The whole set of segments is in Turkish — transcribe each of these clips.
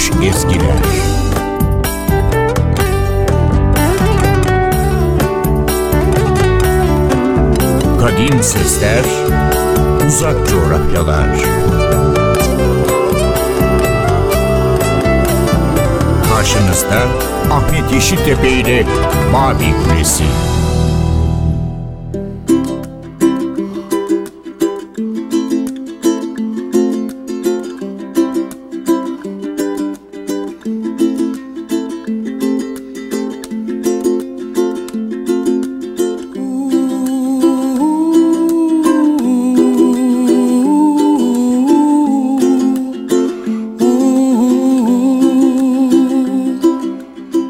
unutulmuş ezgiler. Kadim sesler, uzak coğrafyalar. Karşınızda Ahmet Yeşiltepe ile Mavi Kulesi.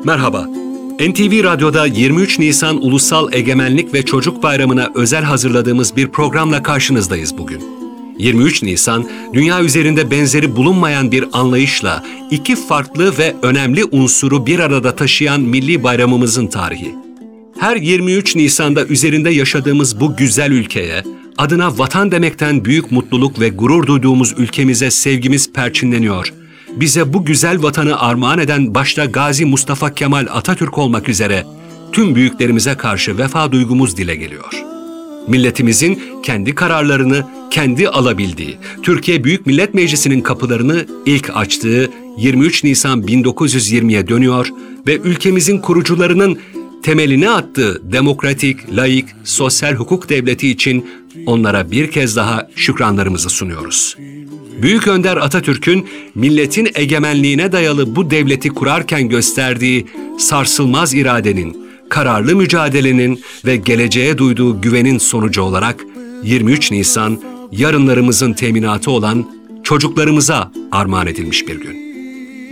Merhaba. NTV Radyo'da 23 Nisan Ulusal Egemenlik ve Çocuk Bayramı'na özel hazırladığımız bir programla karşınızdayız bugün. 23 Nisan, dünya üzerinde benzeri bulunmayan bir anlayışla iki farklı ve önemli unsuru bir arada taşıyan milli bayramımızın tarihi. Her 23 Nisan'da üzerinde yaşadığımız bu güzel ülkeye, adına vatan demekten büyük mutluluk ve gurur duyduğumuz ülkemize sevgimiz perçinleniyor. Bize bu güzel vatanı armağan eden başta Gazi Mustafa Kemal Atatürk olmak üzere tüm büyüklerimize karşı vefa duygumuz dile geliyor. Milletimizin kendi kararlarını kendi alabildiği, Türkiye Büyük Millet Meclisi'nin kapılarını ilk açtığı 23 Nisan 1920'ye dönüyor ve ülkemizin kurucularının temelini attığı demokratik, laik, sosyal hukuk devleti için onlara bir kez daha şükranlarımızı sunuyoruz. Büyük Önder Atatürk'ün milletin egemenliğine dayalı bu devleti kurarken gösterdiği sarsılmaz iradenin, kararlı mücadelenin ve geleceğe duyduğu güvenin sonucu olarak 23 Nisan yarınlarımızın teminatı olan çocuklarımıza armağan edilmiş bir gün.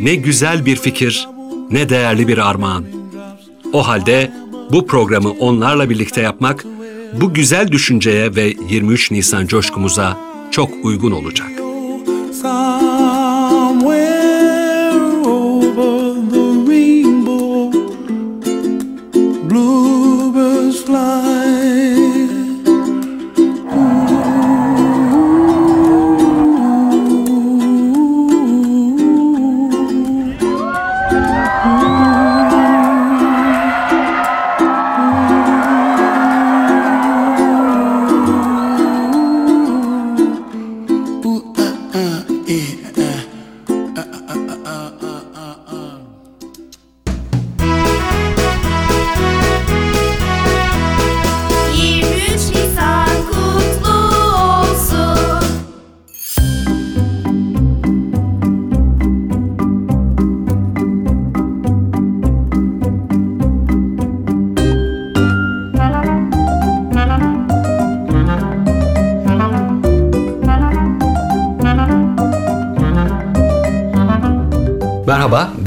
Ne güzel bir fikir, ne değerli bir armağan. O halde bu programı onlarla birlikte yapmak bu güzel düşünceye ve 23 Nisan coşkumuza çok uygun olacak.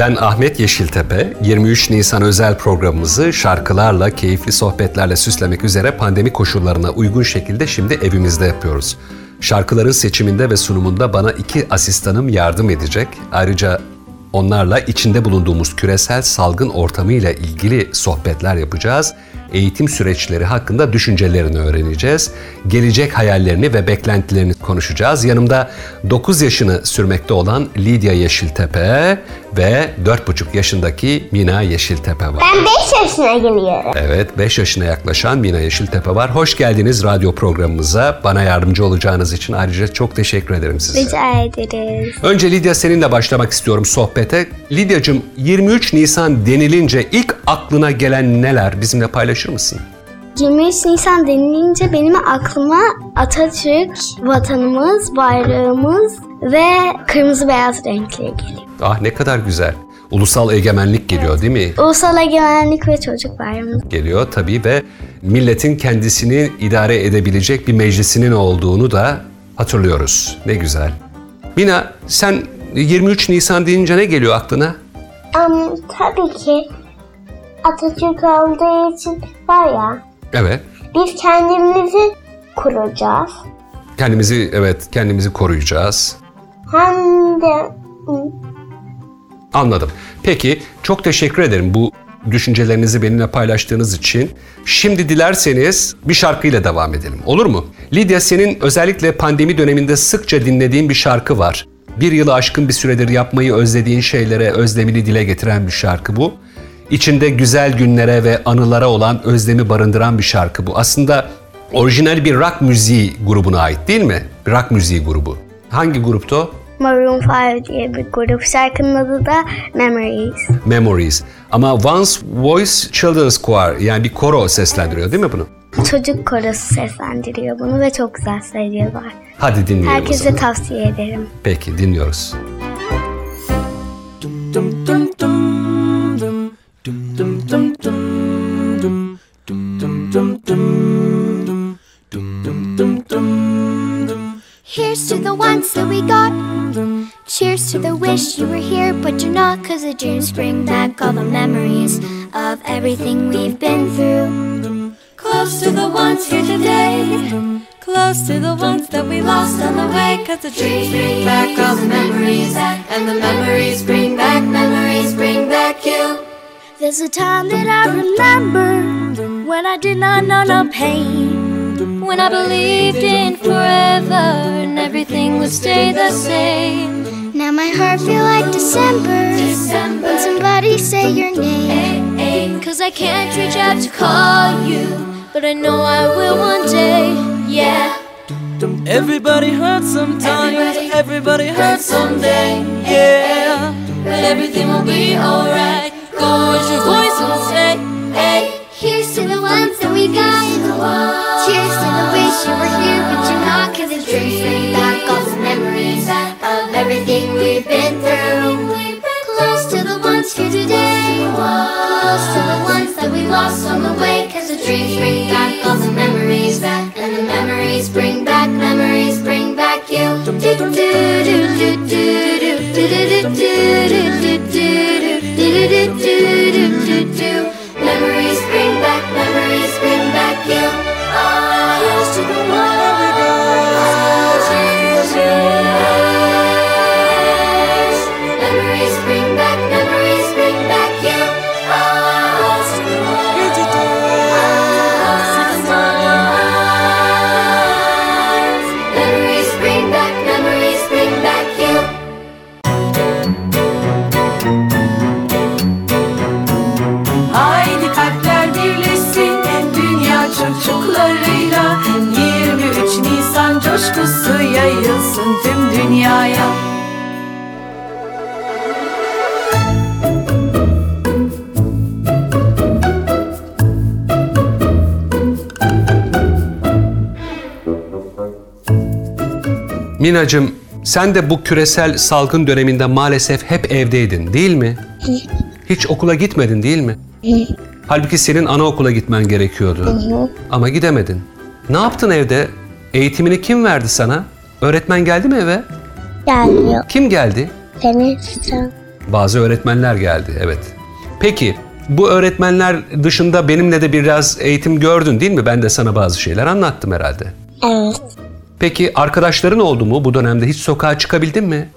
Ben Ahmet Yeşiltepe. 23 Nisan özel programımızı şarkılarla, keyifli sohbetlerle süslemek üzere pandemi koşullarına uygun şekilde şimdi evimizde yapıyoruz. Şarkıların seçiminde ve sunumunda bana iki asistanım yardım edecek. Ayrıca onlarla içinde bulunduğumuz küresel salgın ortamıyla ilgili sohbetler yapacağız. Eğitim süreçleri hakkında düşüncelerini öğreneceğiz. Gelecek hayallerini ve beklentilerini konuşacağız. Yanımda 9 yaşını sürmekte olan Lidya Yeşiltepe ve 4,5 yaşındaki Mina Yeşiltepe var. Ben 5 yaşına giriyorum. Evet, 5 yaşına yaklaşan Mina Yeşiltepe var. Hoş geldiniz radyo programımıza. Bana yardımcı olacağınız için ayrıca çok teşekkür ederim size. Rica ederiz. Önce Lidya seninle başlamak istiyorum sohbete. Lidyacığım 23 Nisan denilince ilk aklına gelen neler bizimle paylaşır mısın? 23 Nisan denilince benim aklıma Atatürk, vatanımız, bayrağımız ve kırmızı beyaz renkleri geliyor. Ah ne kadar güzel. Ulusal egemenlik geliyor değil mi? Ulusal Egemenlik ve Çocuk Bayramı. Geliyor tabii ve milletin kendisini idare edebilecek bir meclisinin olduğunu da hatırlıyoruz. Ne güzel. Mina sen 23 Nisan deyince ne geliyor aklına? Um, tabii ki Atatürk olduğu için var ya Evet. biz kendimizi kuracağız. Kendimizi evet kendimizi koruyacağız. Hem de hı, Anladım. Peki çok teşekkür ederim bu düşüncelerinizi benimle paylaştığınız için. Şimdi dilerseniz bir şarkıyla devam edelim. Olur mu? Lidya senin özellikle pandemi döneminde sıkça dinlediğin bir şarkı var. Bir yılı aşkın bir süredir yapmayı özlediğin şeylere özlemini dile getiren bir şarkı bu. İçinde güzel günlere ve anılara olan özlemi barındıran bir şarkı bu. Aslında orijinal bir rock müziği grubuna ait değil mi? Rock müziği grubu. Hangi gruptu o? Maroon 5 diye bir grup. Şarkının adı da Memories. Memories. Ama Once Voice Children's Choir yani bir koro seslendiriyor değil mi bunu? Çocuk korosu seslendiriyor bunu ve çok güzel söylüyorlar. Hadi dinleyelim Herkese tavsiye ederim. Peki dinliyoruz. Here's to the ones that we got. Cheers to the wish you were here, but you're not. Cause the dreams bring back all the memories of everything we've been through. Close to the ones here today. Close to the ones that we lost on the way. Cause the dreams bring back all the memories. And the memories bring back, memories bring back you. There's a time that I remember when I did not know no pain. When I believed in forever and everything would stay the same. Now my heart feel like December, when somebody say your name. Cause I can't reach out to call you, but I know I will one day. Yeah. Everybody hurts sometimes. Everybody- Everybody hurts someday. Yeah. But everything will be alright. Go as your voice will say. Hey. Here's to the ones that we got. Cheers to the wish you were here, but you're not. Cause the dreams bring back all the memories of everything we've been through. Close to the ones here today. Close to the ones that we lost on the way. Cause the dreams bring back all the memories. back And the memories bring back, memories bring back you. Memories bring back, memories bring back yayılsın tüm dünyaya Minacım sen de bu küresel salgın döneminde maalesef hep evdeydin değil mi? Hiç okula gitmedin değil mi? Halbuki senin anaokula gitmen gerekiyordu. Ama gidemedin. Ne yaptın evde? Eğitimini kim verdi sana? Öğretmen geldi mi eve? Gelmiyor. Kim geldi? Seni sen. Bazı öğretmenler geldi, evet. Peki, bu öğretmenler dışında benimle de biraz eğitim gördün değil mi? Ben de sana bazı şeyler anlattım herhalde. Evet. Peki arkadaşların oldu mu bu dönemde? Hiç sokağa çıkabildin mi?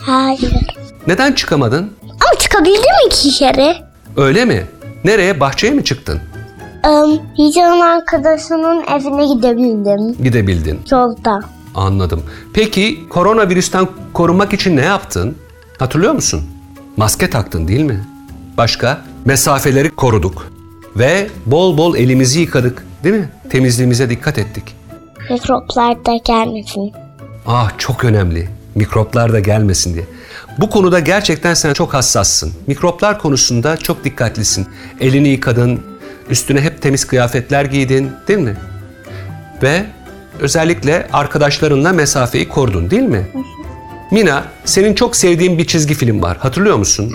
Hayır. Neden çıkamadın? Ama çıkabildim iki kere. Öyle mi? Nereye? Bahçeye mi çıktın? Um, Hicran arkadaşının evine gidebildim. Gidebildin. Yolda. Anladım. Peki koronavirüsten korunmak için ne yaptın? Hatırlıyor musun? Maske taktın değil mi? Başka? Mesafeleri koruduk. Ve bol bol elimizi yıkadık değil mi? Temizliğimize dikkat ettik. Mikroplar da gelmesin. Ah çok önemli. Mikroplar da gelmesin diye. Bu konuda gerçekten sen çok hassassın. Mikroplar konusunda çok dikkatlisin. Elini yıkadın, üstüne hep temiz kıyafetler giydin, değil mi? Ve özellikle arkadaşlarınla mesafeyi korudun, değil mi? Mina, senin çok sevdiğin bir çizgi film var. Hatırlıyor musun?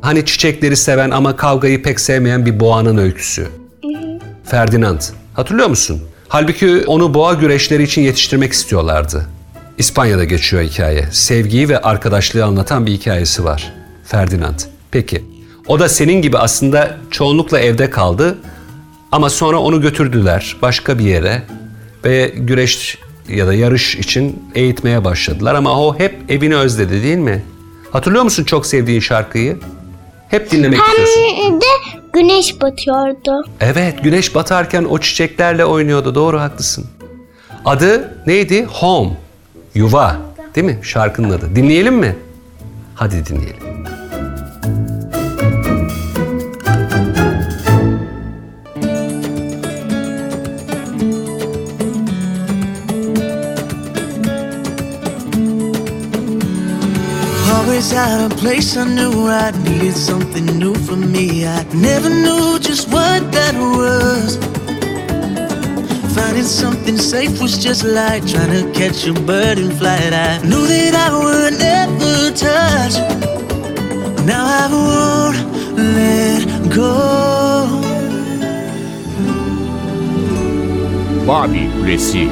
Hani çiçekleri seven ama kavgayı pek sevmeyen bir boğanın öyküsü. Ferdinand. Hatırlıyor musun? Halbuki onu boğa güreşleri için yetiştirmek istiyorlardı. İspanya'da geçiyor hikaye. Sevgiyi ve arkadaşlığı anlatan bir hikayesi var. Ferdinand. Peki. O da senin gibi aslında çoğunlukla evde kaldı ama sonra onu götürdüler başka bir yere ve güreş ya da yarış için eğitmeye başladılar ama o hep evini özledi değil mi? Hatırlıyor musun çok sevdiğin şarkıyı? Hep dinlemek istiyorsun. Hem de güneş batıyordu. Evet, güneş batarken o çiçeklerle oynuyordu. Doğru haklısın. Adı neydi? Home. Yuva. Değil mi? Şarkının adı. Dinleyelim mi? Hadi dinleyelim. Always out of place, I knew I needed something new for me. I never knew just what that was. Finding something safe was just like trying to catch a bird in flight. I knew that I would never touch. Now I won't let go. Babil Kulesi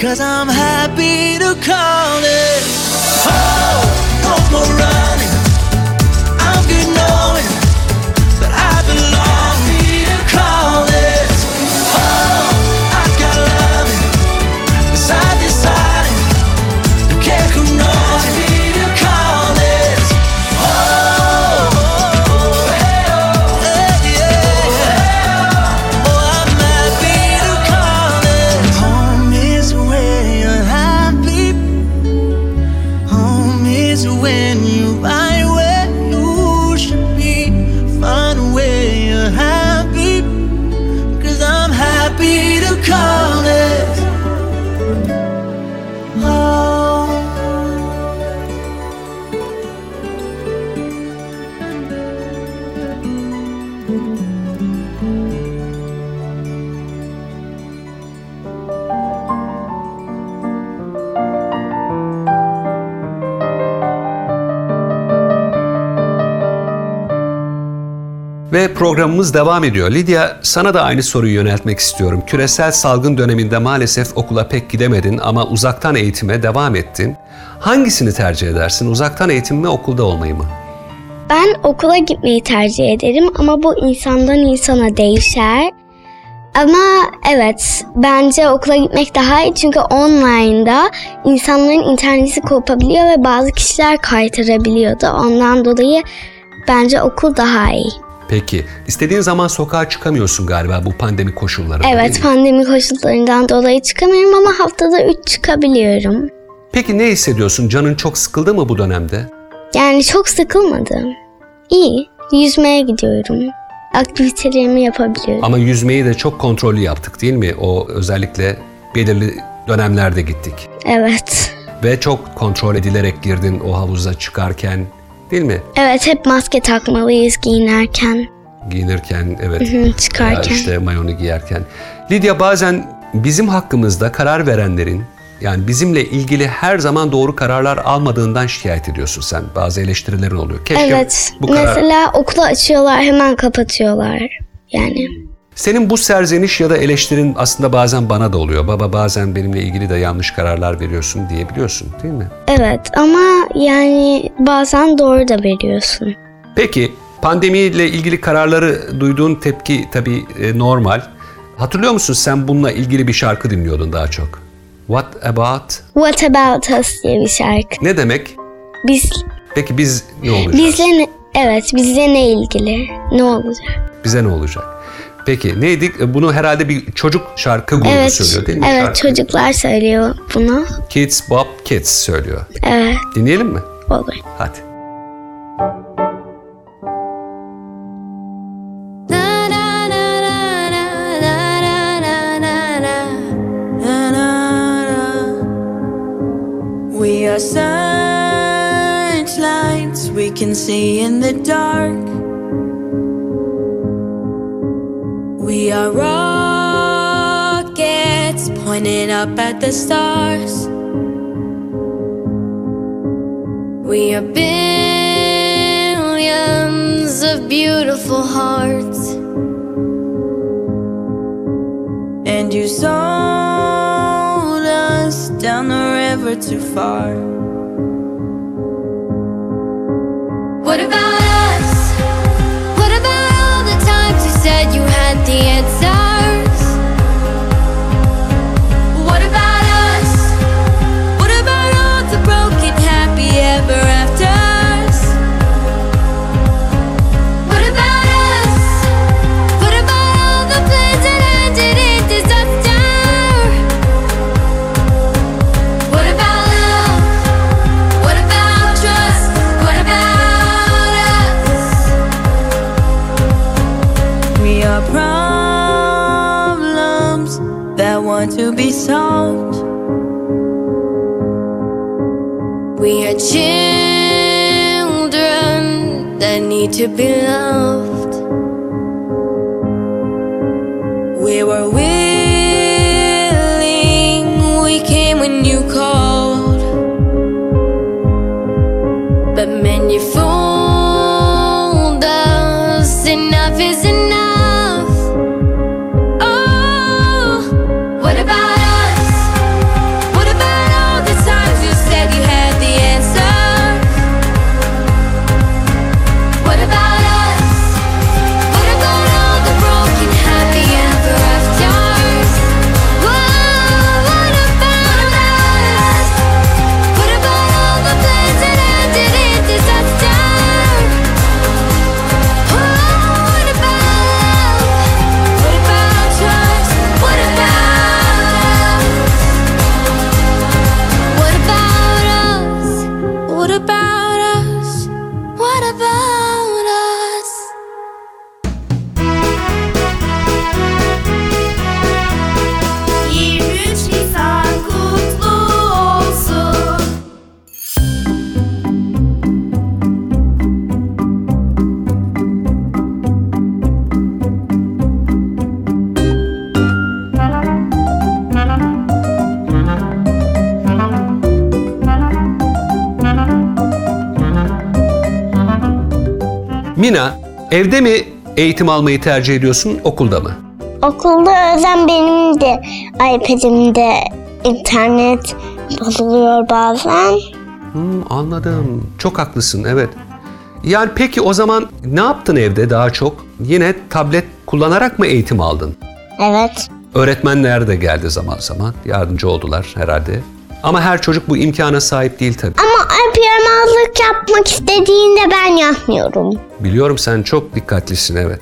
Cause I'm happy to call it home. More right. Ve programımız devam ediyor. Lidya sana da aynı soruyu yöneltmek istiyorum. Küresel salgın döneminde maalesef okula pek gidemedin ama uzaktan eğitime devam ettin. Hangisini tercih edersin? Uzaktan eğitim mi okulda olmayı mı? Ben okula gitmeyi tercih ederim ama bu insandan insana değişer. Ama evet bence okula gitmek daha iyi çünkü online'da insanların interneti kopabiliyor ve bazı kişiler kaytarabiliyordu. Ondan dolayı bence okul daha iyi. Peki istediğin zaman sokağa çıkamıyorsun galiba bu pandemi koşullarında Evet pandemi koşullarından dolayı çıkamıyorum ama haftada 3 çıkabiliyorum. Peki ne hissediyorsun? Canın çok sıkıldı mı bu dönemde? Yani çok sıkılmadım. İyi. Yüzmeye gidiyorum. Aktivitelerimi yapabiliyorum. Ama yüzmeyi de çok kontrollü yaptık değil mi? O özellikle belirli dönemlerde gittik. Evet. Ve çok kontrol edilerek girdin o havuza çıkarken değil mi? Evet hep maske takmalıyız giyinirken, Giyinirken evet. hı, çıkarken. işte mayonu giyerken. Lidya bazen bizim hakkımızda karar verenlerin yani bizimle ilgili her zaman doğru kararlar almadığından şikayet ediyorsun sen. Bazı eleştirilerin oluyor. Keşke Evet. bu karar... Mesela okulu açıyorlar hemen kapatıyorlar. Yani Senin bu serzeniş ya da eleştirin aslında bazen bana da oluyor. Baba bazen benimle ilgili de yanlış kararlar veriyorsun diyebiliyorsun değil mi? evet ama yani bazen doğru da veriyorsun. Peki pandemiyle ilgili kararları duyduğun tepki tabii e, normal. Hatırlıyor musun sen bununla ilgili bir şarkı dinliyordun daha çok? What about? What About Us diye bir şarkı. Ne demek? Biz, Peki biz ne olacağız? bizle ne, evet bizle ne ilgili? Ne olacak? Bize ne olacak? Peki neydi? E, Bunu herhalde bir çocuk şarkı grubu Evet, söylüyor değil mi? evet Şarkı. çocuklar söylüyor bunu. Kids Bob Kids söylüyor. Evet Dinleyelim mi? olur. Hadi. We are searchlights we can see in the dark. We are rockets pointing up at the stars. We are billions of beautiful hearts. And you sold us down the river too far. What about said you had the answers? To be loved. We were evde mi eğitim almayı tercih ediyorsun, okulda mı? Okulda özen benim de iPad'imde internet bozuluyor bazen. Hmm, anladım. Çok haklısın, evet. Yani peki o zaman ne yaptın evde daha çok? Yine tablet kullanarak mı eğitim aldın? Evet. Öğretmenler de geldi zaman zaman. Yardımcı oldular herhalde. Ama her çocuk bu imkana sahip değil tabii. Yaramazlık yapmak istediğinde ben yapmıyorum. Biliyorum sen çok dikkatlisin evet.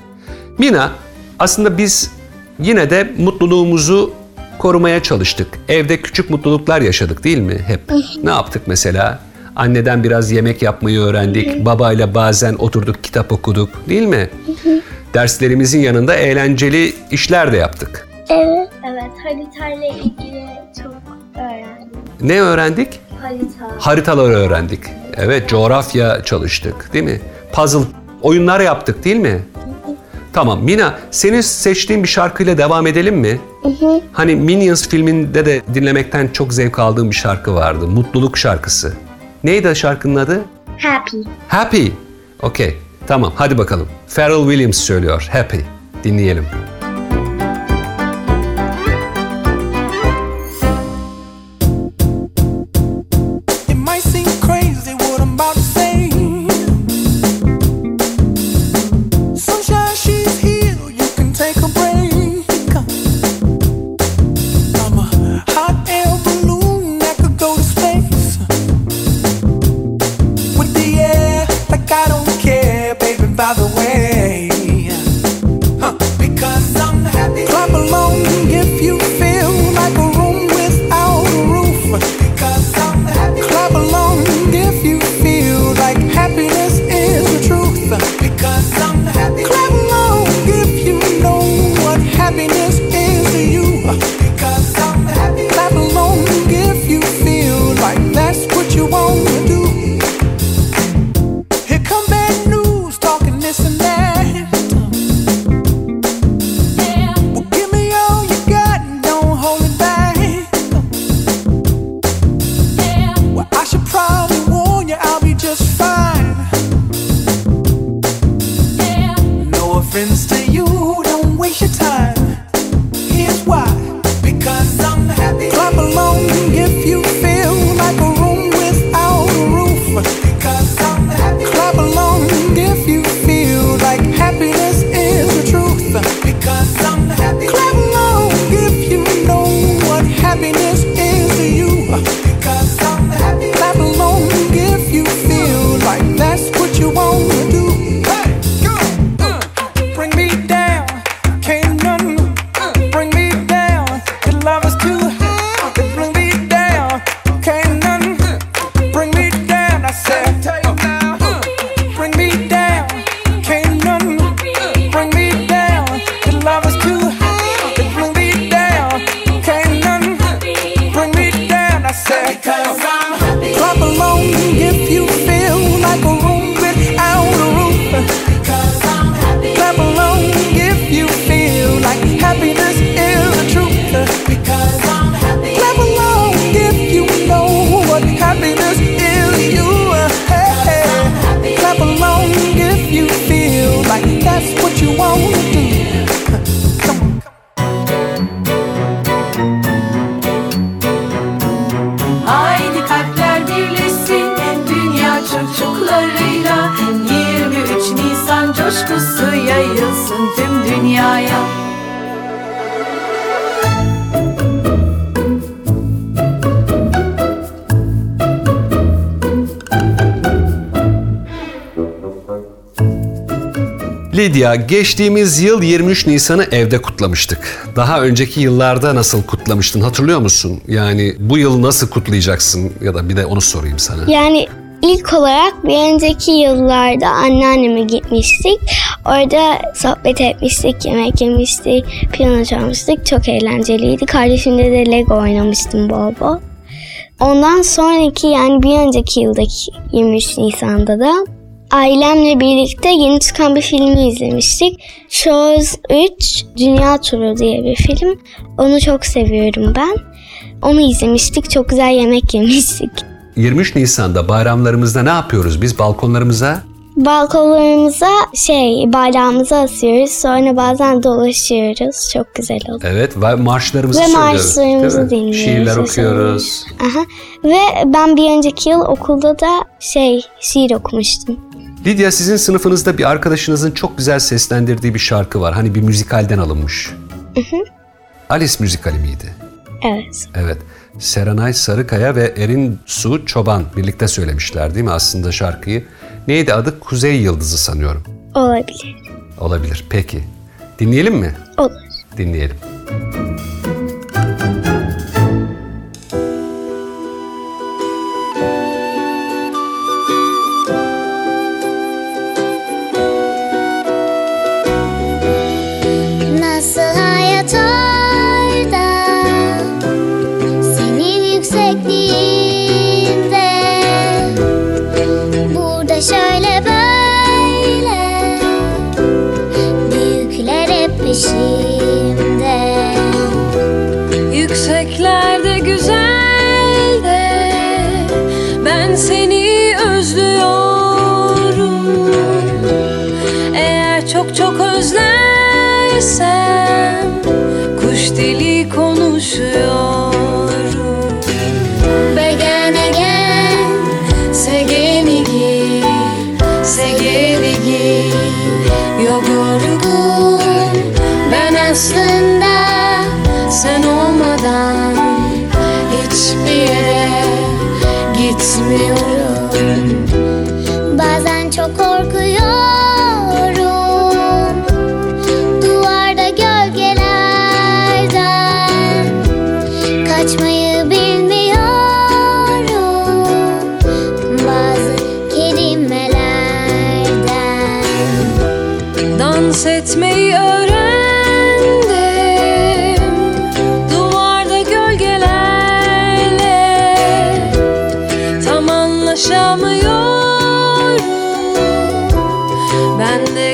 Mina aslında biz yine de mutluluğumuzu korumaya çalıştık. Evde küçük mutluluklar yaşadık değil mi hep? Ne yaptık mesela? Anneden biraz yemek yapmayı öğrendik. Babayla bazen oturduk kitap okuduk değil mi? Derslerimizin yanında eğlenceli işler de yaptık. Evet. Evet haritayla ilgili çok öğrendim. Ne öğrendik? Harita. Haritaları öğrendik. Evet, coğrafya çalıştık, değil mi? Puzzle oyunlar yaptık, değil mi? Tamam, Mina, senin seçtiğin bir şarkıyla devam edelim mi? Hani Minions filminde de dinlemekten çok zevk aldığım bir şarkı vardı. Mutluluk şarkısı. Neydi şarkının adı? Happy. Happy. Okey, tamam hadi bakalım. Pharrell Williams söylüyor, Happy. Dinleyelim. It By the way, Lidya, geçtiğimiz yıl 23 Nisan'ı evde kutlamıştık. Daha önceki yıllarda nasıl kutlamıştın hatırlıyor musun? Yani bu yıl nasıl kutlayacaksın ya da bir de onu sorayım sana. Yani ilk olarak bir önceki yıllarda anneanneme gitmiştik. Orada sohbet etmiştik, yemek yemiştik, piyano çalmıştık. Çok eğlenceliydi. Kardeşimle de Lego oynamıştım bol bol. Ondan sonraki yani bir önceki yıldaki 23 Nisan'da da ailemle birlikte yeni çıkan bir filmi izlemiştik. Shows 3 Dünya Turu diye bir film. Onu çok seviyorum ben. Onu izlemiştik. Çok güzel yemek yemiştik. 23 Nisan'da bayramlarımızda ne yapıyoruz biz? Balkonlarımıza Balkonlarımıza şey bayrağımızı asıyoruz. Sonra bazen dolaşıyoruz. Çok güzel oluyor. evet ve marşlarımızı Ve söylüyoruz. marşlarımızı değil mi? dinliyoruz. Şiirler ve okuyoruz. Aha. Ve ben bir önceki yıl okulda da şey şiir okumuştum. Lidya sizin sınıfınızda bir arkadaşınızın çok güzel seslendirdiği bir şarkı var. Hani bir müzikalden alınmış. Alice müzikali miydi? Evet. Evet. Serenay Sarıkaya ve Erin Su Çoban birlikte söylemişler değil mi aslında şarkıyı? Neydi adı? Kuzey Yıldızı sanıyorum. Olabilir. Olabilir. Peki. Dinleyelim mi? Olur. Dinleyelim. Nasıl özlersem kuş dili konuşuyorum. Begin again Segenigi, segenigi, yogorugun. Ben aslında sen olmadan hiçbir yere gitmiyorum.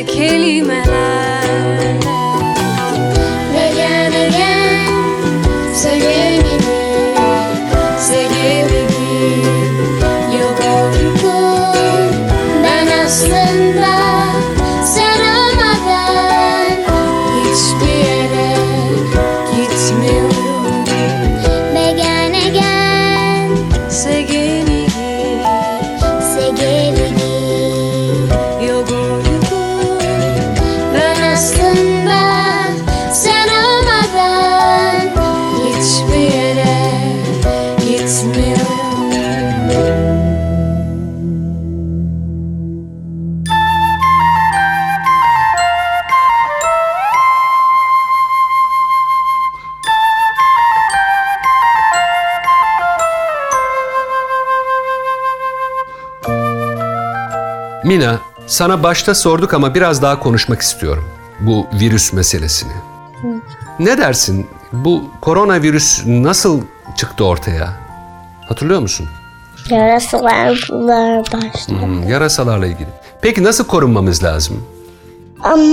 Ben de sana başta sorduk ama biraz daha konuşmak istiyorum. Bu virüs meselesini. Ne dersin? Bu koronavirüs nasıl çıktı ortaya? Hatırlıyor musun? Yarasalar başladı. Hmm, yarasalarla ilgili. Peki nasıl korunmamız lazım?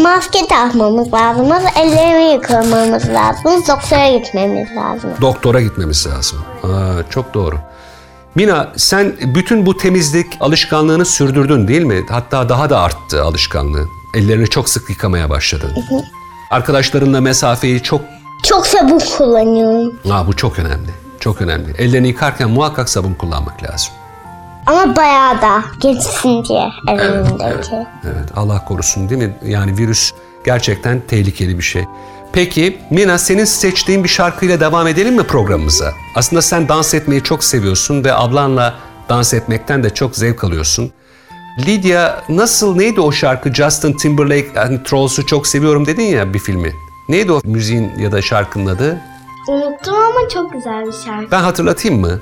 Maske takmamız lazım. Ellerimi yıkamamız lazım. Doktora gitmemiz lazım. Doktora gitmemiz lazım. Aa, çok doğru. Mina sen bütün bu temizlik alışkanlığını sürdürdün değil mi? Hatta daha da arttı alışkanlığı. Ellerini çok sık yıkamaya başladın. Arkadaşlarınla mesafeyi çok... Çok sabun kullanıyorum. Aa, bu çok önemli. Çok önemli. Ellerini yıkarken muhakkak sabun kullanmak lazım. Ama bayağı da geçsin diye evimdeki. Evet Allah korusun değil mi? Yani virüs gerçekten tehlikeli bir şey. Peki Mina senin seçtiğin bir şarkıyla devam edelim mi programımıza? Aslında sen dans etmeyi çok seviyorsun ve ablanla dans etmekten de çok zevk alıyorsun. Lydia nasıl neydi o şarkı Justin Timberlake and Trolls'u çok seviyorum dedin ya bir filmi. Neydi o müziğin ya da şarkının adı? Unuttum ama çok güzel bir şarkı. Ben hatırlatayım mı?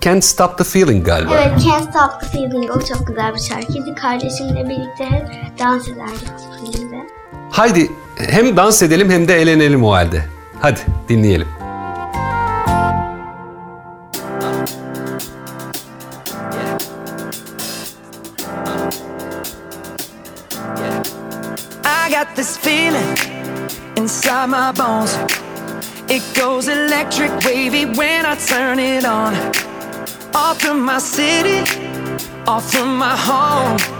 Can't Stop the Feeling galiba. Evet, Can't Stop the Feeling o çok güzel bir şarkıydı. Kardeşimle birlikte hep dans ederdik. Haydi hem dans edelim hem de eğlenelim o halde. Hadi dinleyelim. This feeling inside my bones. It goes electric wavy when I turn it on. Off from my city, off from my home.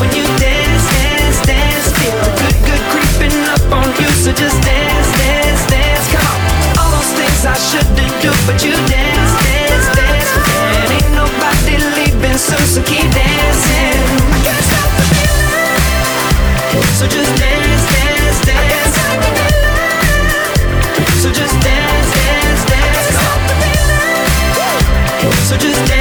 when you dance, dance, dance. Feel the good, creeping up on you. So just dance, dance, dance. Come. All those things I shouldn't do, but you dance, dance, dance. And ain't nobody leaving so keep dancing. So just dance, dance, dance. So just dance, dance, dance. So just dance,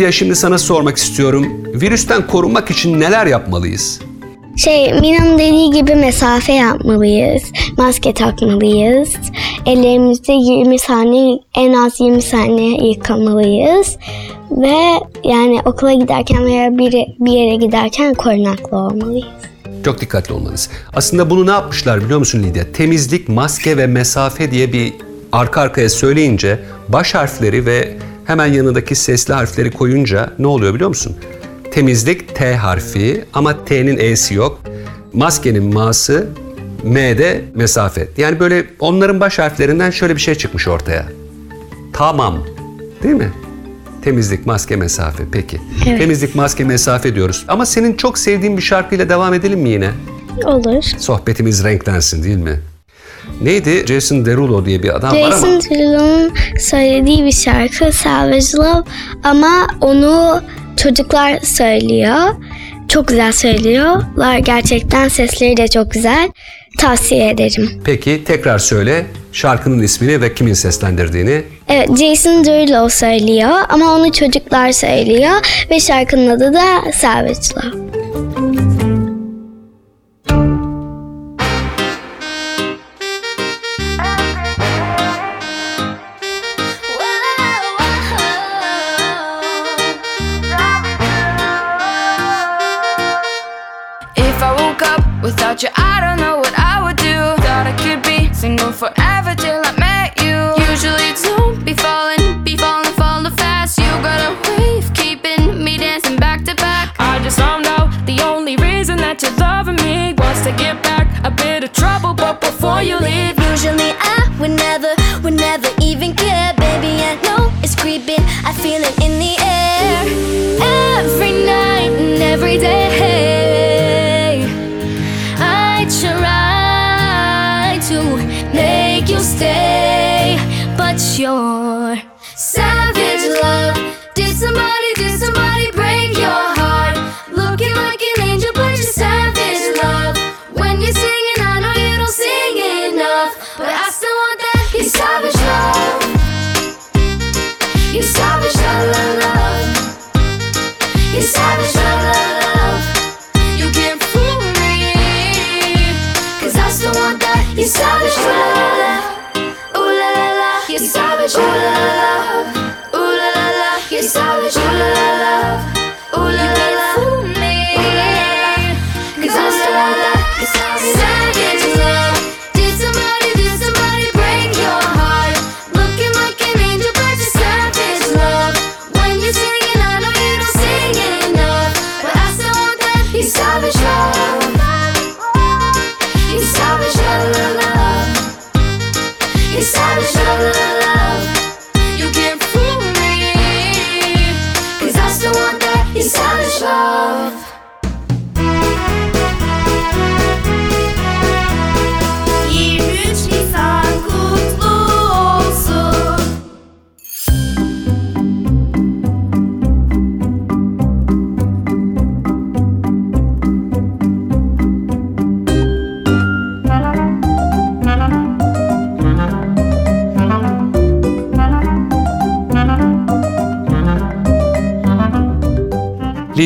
Lydia şimdi sana sormak istiyorum. Virüsten korunmak için neler yapmalıyız? Şey, Mina'nın dediği gibi mesafe yapmalıyız. Maske takmalıyız. Ellerimizi 20 saniye, en az 20 saniye yıkamalıyız. Ve yani okula giderken veya bir, bir yere giderken korunaklı olmalıyız. Çok dikkatli olmanız. Aslında bunu ne yapmışlar biliyor musun Lydia? Temizlik, maske ve mesafe diye bir arka arkaya söyleyince baş harfleri ve hemen yanındaki sesli harfleri koyunca ne oluyor biliyor musun? Temizlik T harfi ama T'nin E'si yok. Maskenin Ma'sı, M'de mesafe. Yani böyle onların baş harflerinden şöyle bir şey çıkmış ortaya. Tamam. Değil mi? Temizlik, maske, mesafe. Peki. Temizlik, maske, mesafe diyoruz. Ama senin çok sevdiğin bir şarkıyla devam edelim mi yine? Olur. Sohbetimiz renklensin değil mi? Neydi? Jason Derulo diye bir adam var ama. Jason Derulo'nun söylediği bir şarkı Savage Love ama onu çocuklar söylüyor. Çok güzel söylüyorlar. Gerçekten sesleri de çok güzel. Tavsiye ederim. Peki tekrar söyle şarkının ismini ve kimin seslendirdiğini. Evet Jason Derulo söylüyor ama onu çocuklar söylüyor ve şarkının adı da Savage Love. Without you, I don't know what I would do. Thought I could be single forever till I met you. Usually don't be falling, be falling, falling fast. You got a wave keeping me dancing back to back. I just found out the only reason that you're loving me was to get back a bit of trouble. But before you leave, Usually I would never, would never even care Baby, I know it's creeping, I feel it in the air every night and every day,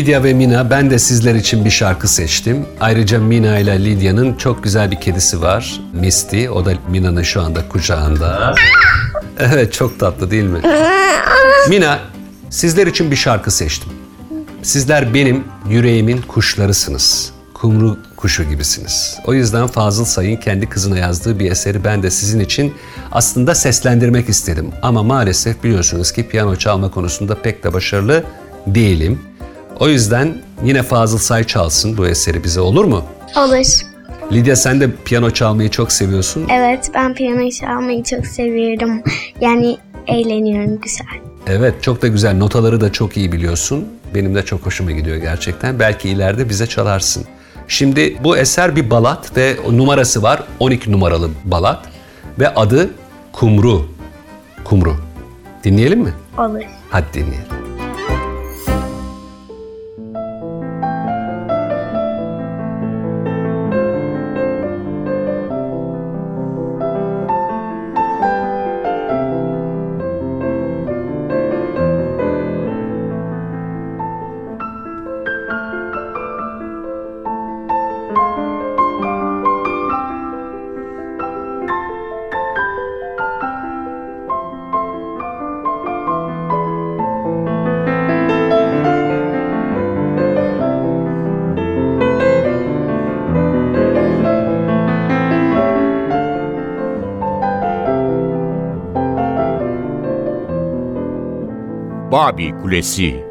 Lidya ve Mina ben de sizler için bir şarkı seçtim. Ayrıca Mina ile Lidya'nın çok güzel bir kedisi var. Misty. O da Mina'nın şu anda kucağında. Evet çok tatlı değil mi? Mina sizler için bir şarkı seçtim. Sizler benim yüreğimin kuşlarısınız. Kumru kuşu gibisiniz. O yüzden Fazıl Say'ın kendi kızına yazdığı bir eseri ben de sizin için aslında seslendirmek istedim. Ama maalesef biliyorsunuz ki piyano çalma konusunda pek de başarılı değilim. O yüzden yine Fazıl Say çalsın bu eseri bize olur mu? Olur. Lidya sen de piyano çalmayı çok seviyorsun. Evet ben piyano çalmayı çok seviyorum. Yani eğleniyorum güzel. Evet çok da güzel notaları da çok iyi biliyorsun. Benim de çok hoşuma gidiyor gerçekten. Belki ileride bize çalarsın. Şimdi bu eser bir balat ve numarası var. 12 numaralı balat ve adı Kumru. Kumru. Dinleyelim mi? Olur. Hadi dinleyelim. Babil Kulesi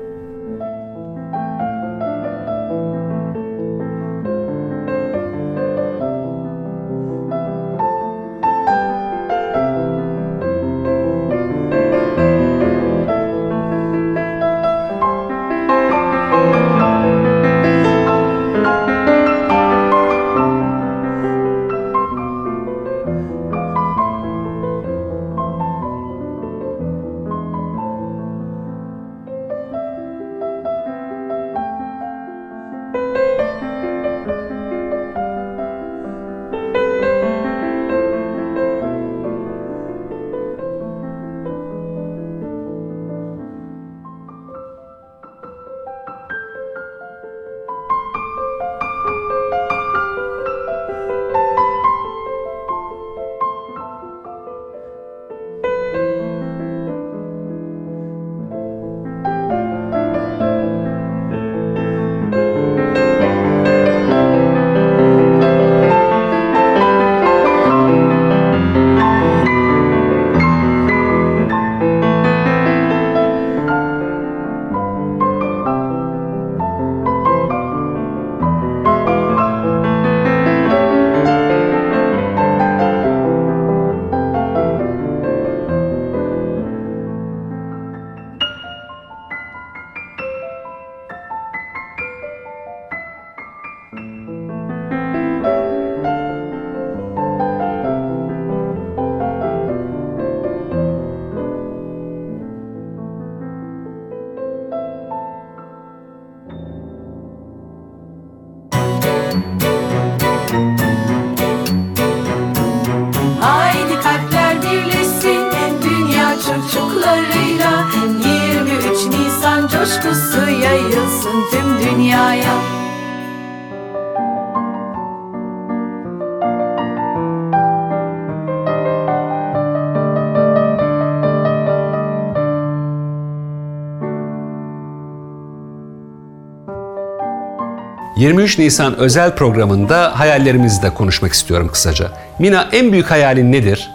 23 Nisan özel programında hayallerimizi de konuşmak istiyorum kısaca. Mina en büyük hayalin nedir?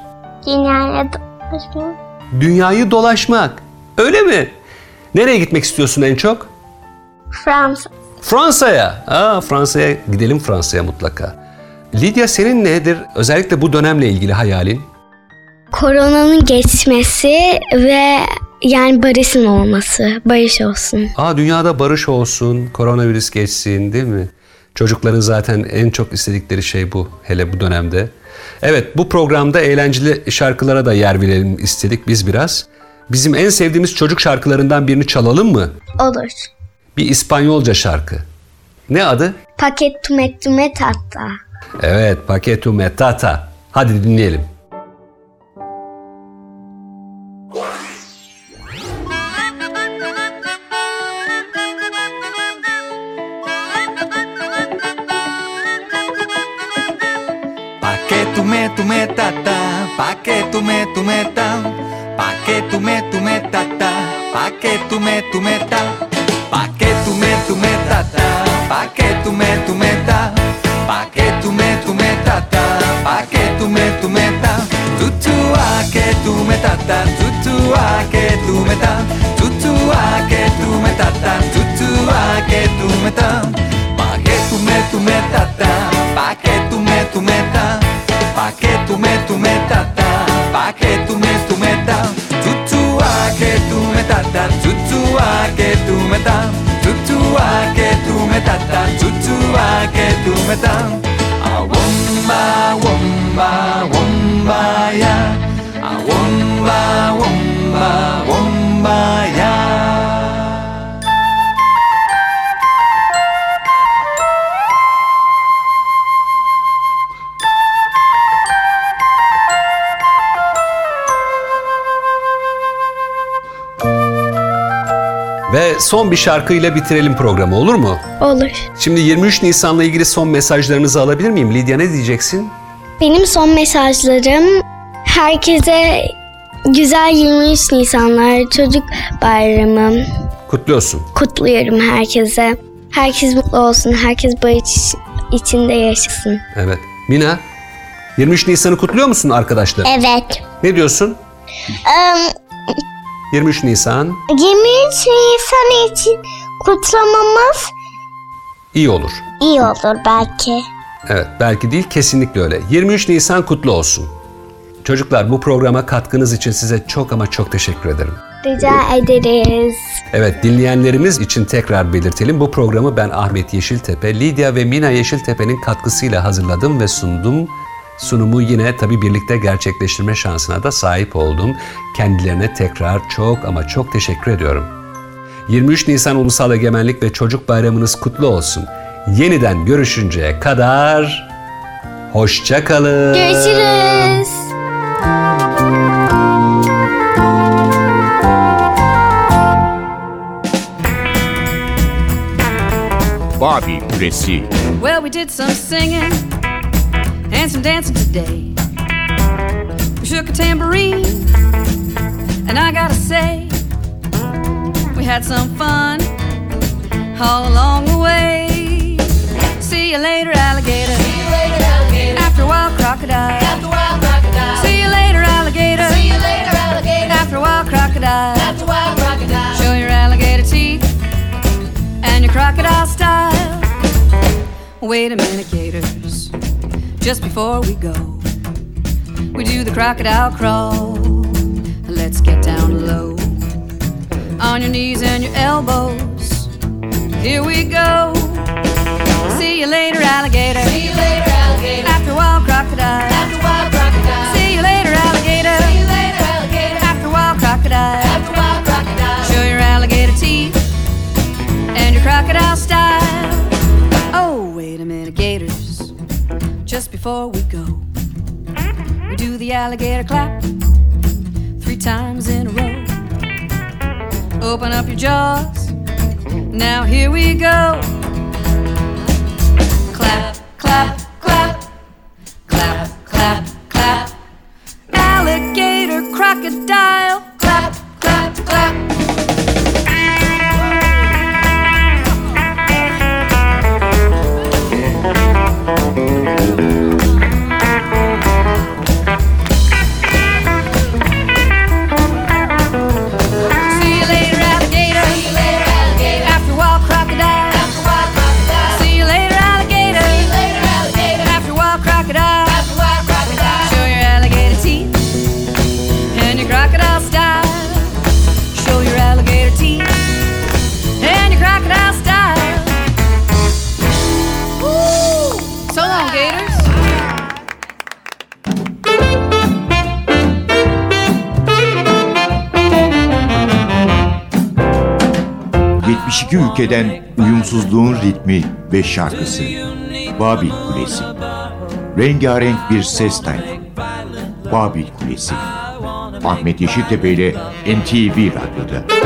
Dünyaya dolaşmak. Dünyayı dolaşmak. Öyle mi? Nereye gitmek istiyorsun en çok? Fransa. Fransa'ya. Aa, Fransa'ya gidelim Fransa'ya mutlaka. Lidya senin nedir? Özellikle bu dönemle ilgili hayalin. Koronanın geçmesi ve yani barışın olması. Barış olsun. Aa dünyada barış olsun, koronavirüs geçsin değil mi? Çocukların zaten en çok istedikleri şey bu hele bu dönemde. Evet bu programda eğlenceli şarkılara da yer verelim istedik biz biraz. Bizim en sevdiğimiz çocuk şarkılarından birini çalalım mı? Olur. Bir İspanyolca şarkı. Ne adı? Paket tumet tumet hatta. Evet, Paquetu Metata. Hadi dinleyelim. Tú me, tú me ta, pa' que tú me, tú me tata, pa' que tú me, tú me ta, pa' que tú me, tú me tata, pa' que tú me, tú me ta, pa' que tú me, tú me tata, pa' que tú me, tú me ta, tú tú a que tú me tata, tú tú a que tú me ta, tú tú a que tú me tata, tú tú a que tú me ta, pa' que tú me, tú me tata, pa' que tú me, tú me ta, pa' que tú me, tú me ta, ta, baketu mestu meta Tutu aketu meta ta tutu aketu meta Tutu aketu meta ta tutu aketu meta A womba womba womba ya A womba womba womba ya Ve son bir şarkıyla bitirelim programı olur mu? Olur. Şimdi 23 Nisan'la ilgili son mesajlarınızı alabilir miyim? Lidya ne diyeceksin? Benim son mesajlarım herkese güzel 23 Nisanlar çocuk bayramı Kutluyorsun. kutluyorum herkese. Herkes mutlu olsun, herkes barış içinde yaşasın. Evet. Mina, 23 Nisan'ı kutluyor musun arkadaşlar? Evet. Ne diyorsun? 23 Nisan 23 Nisan için kutlamamız iyi olur. iyi olur belki. Evet, belki değil, kesinlikle öyle. 23 Nisan kutlu olsun. Çocuklar bu programa katkınız için size çok ama çok teşekkür ederim. Rica ederiz. Evet, dinleyenlerimiz için tekrar belirtelim. Bu programı ben Ahmet Yeşiltepe, Lidya ve Mina Yeşiltepe'nin katkısıyla hazırladım ve sundum. Sunumu yine tabii birlikte gerçekleştirme şansına da sahip oldum. Kendilerine tekrar çok ama çok teşekkür ediyorum. 23 Nisan Ulusal Egemenlik ve Çocuk Bayramınız kutlu olsun. Yeniden görüşünceye kadar hoşça kalın. Görüşürüz. Barbie küresi. Well, we did some singing some dancing today. We shook a tambourine, and I gotta say, we had some fun all along the way. See you later, alligator. See you later, alligator. After a while, crocodile. After a while, crocodile. See you later, alligator. See you later, alligator. After a while, crocodile. After a while, crocodile. Show your alligator teeth and your crocodile style. Wait a minute, gators. Just before we go, we do the crocodile crawl. Let's get down low. On your knees and your elbows. Here we go. See you later, alligator. See you later, alligator. After a while, crocodile. After a while, crocodile. See you later, alligator. See you later, alligator. After a while, crocodile. After a while, crocodile. Show your alligator teeth and your crocodile style. Before we go, we do the alligator clap three times in a row. Open up your jaws. Now here we go. Clap, clap. 72 ülkeden uyumsuzluğun ritmi ve şarkısı. Babil Kulesi. Rengarenk bir ses tayfı. Babil Kulesi. Ahmet Yeşiltepe ile NTV Radyo'da.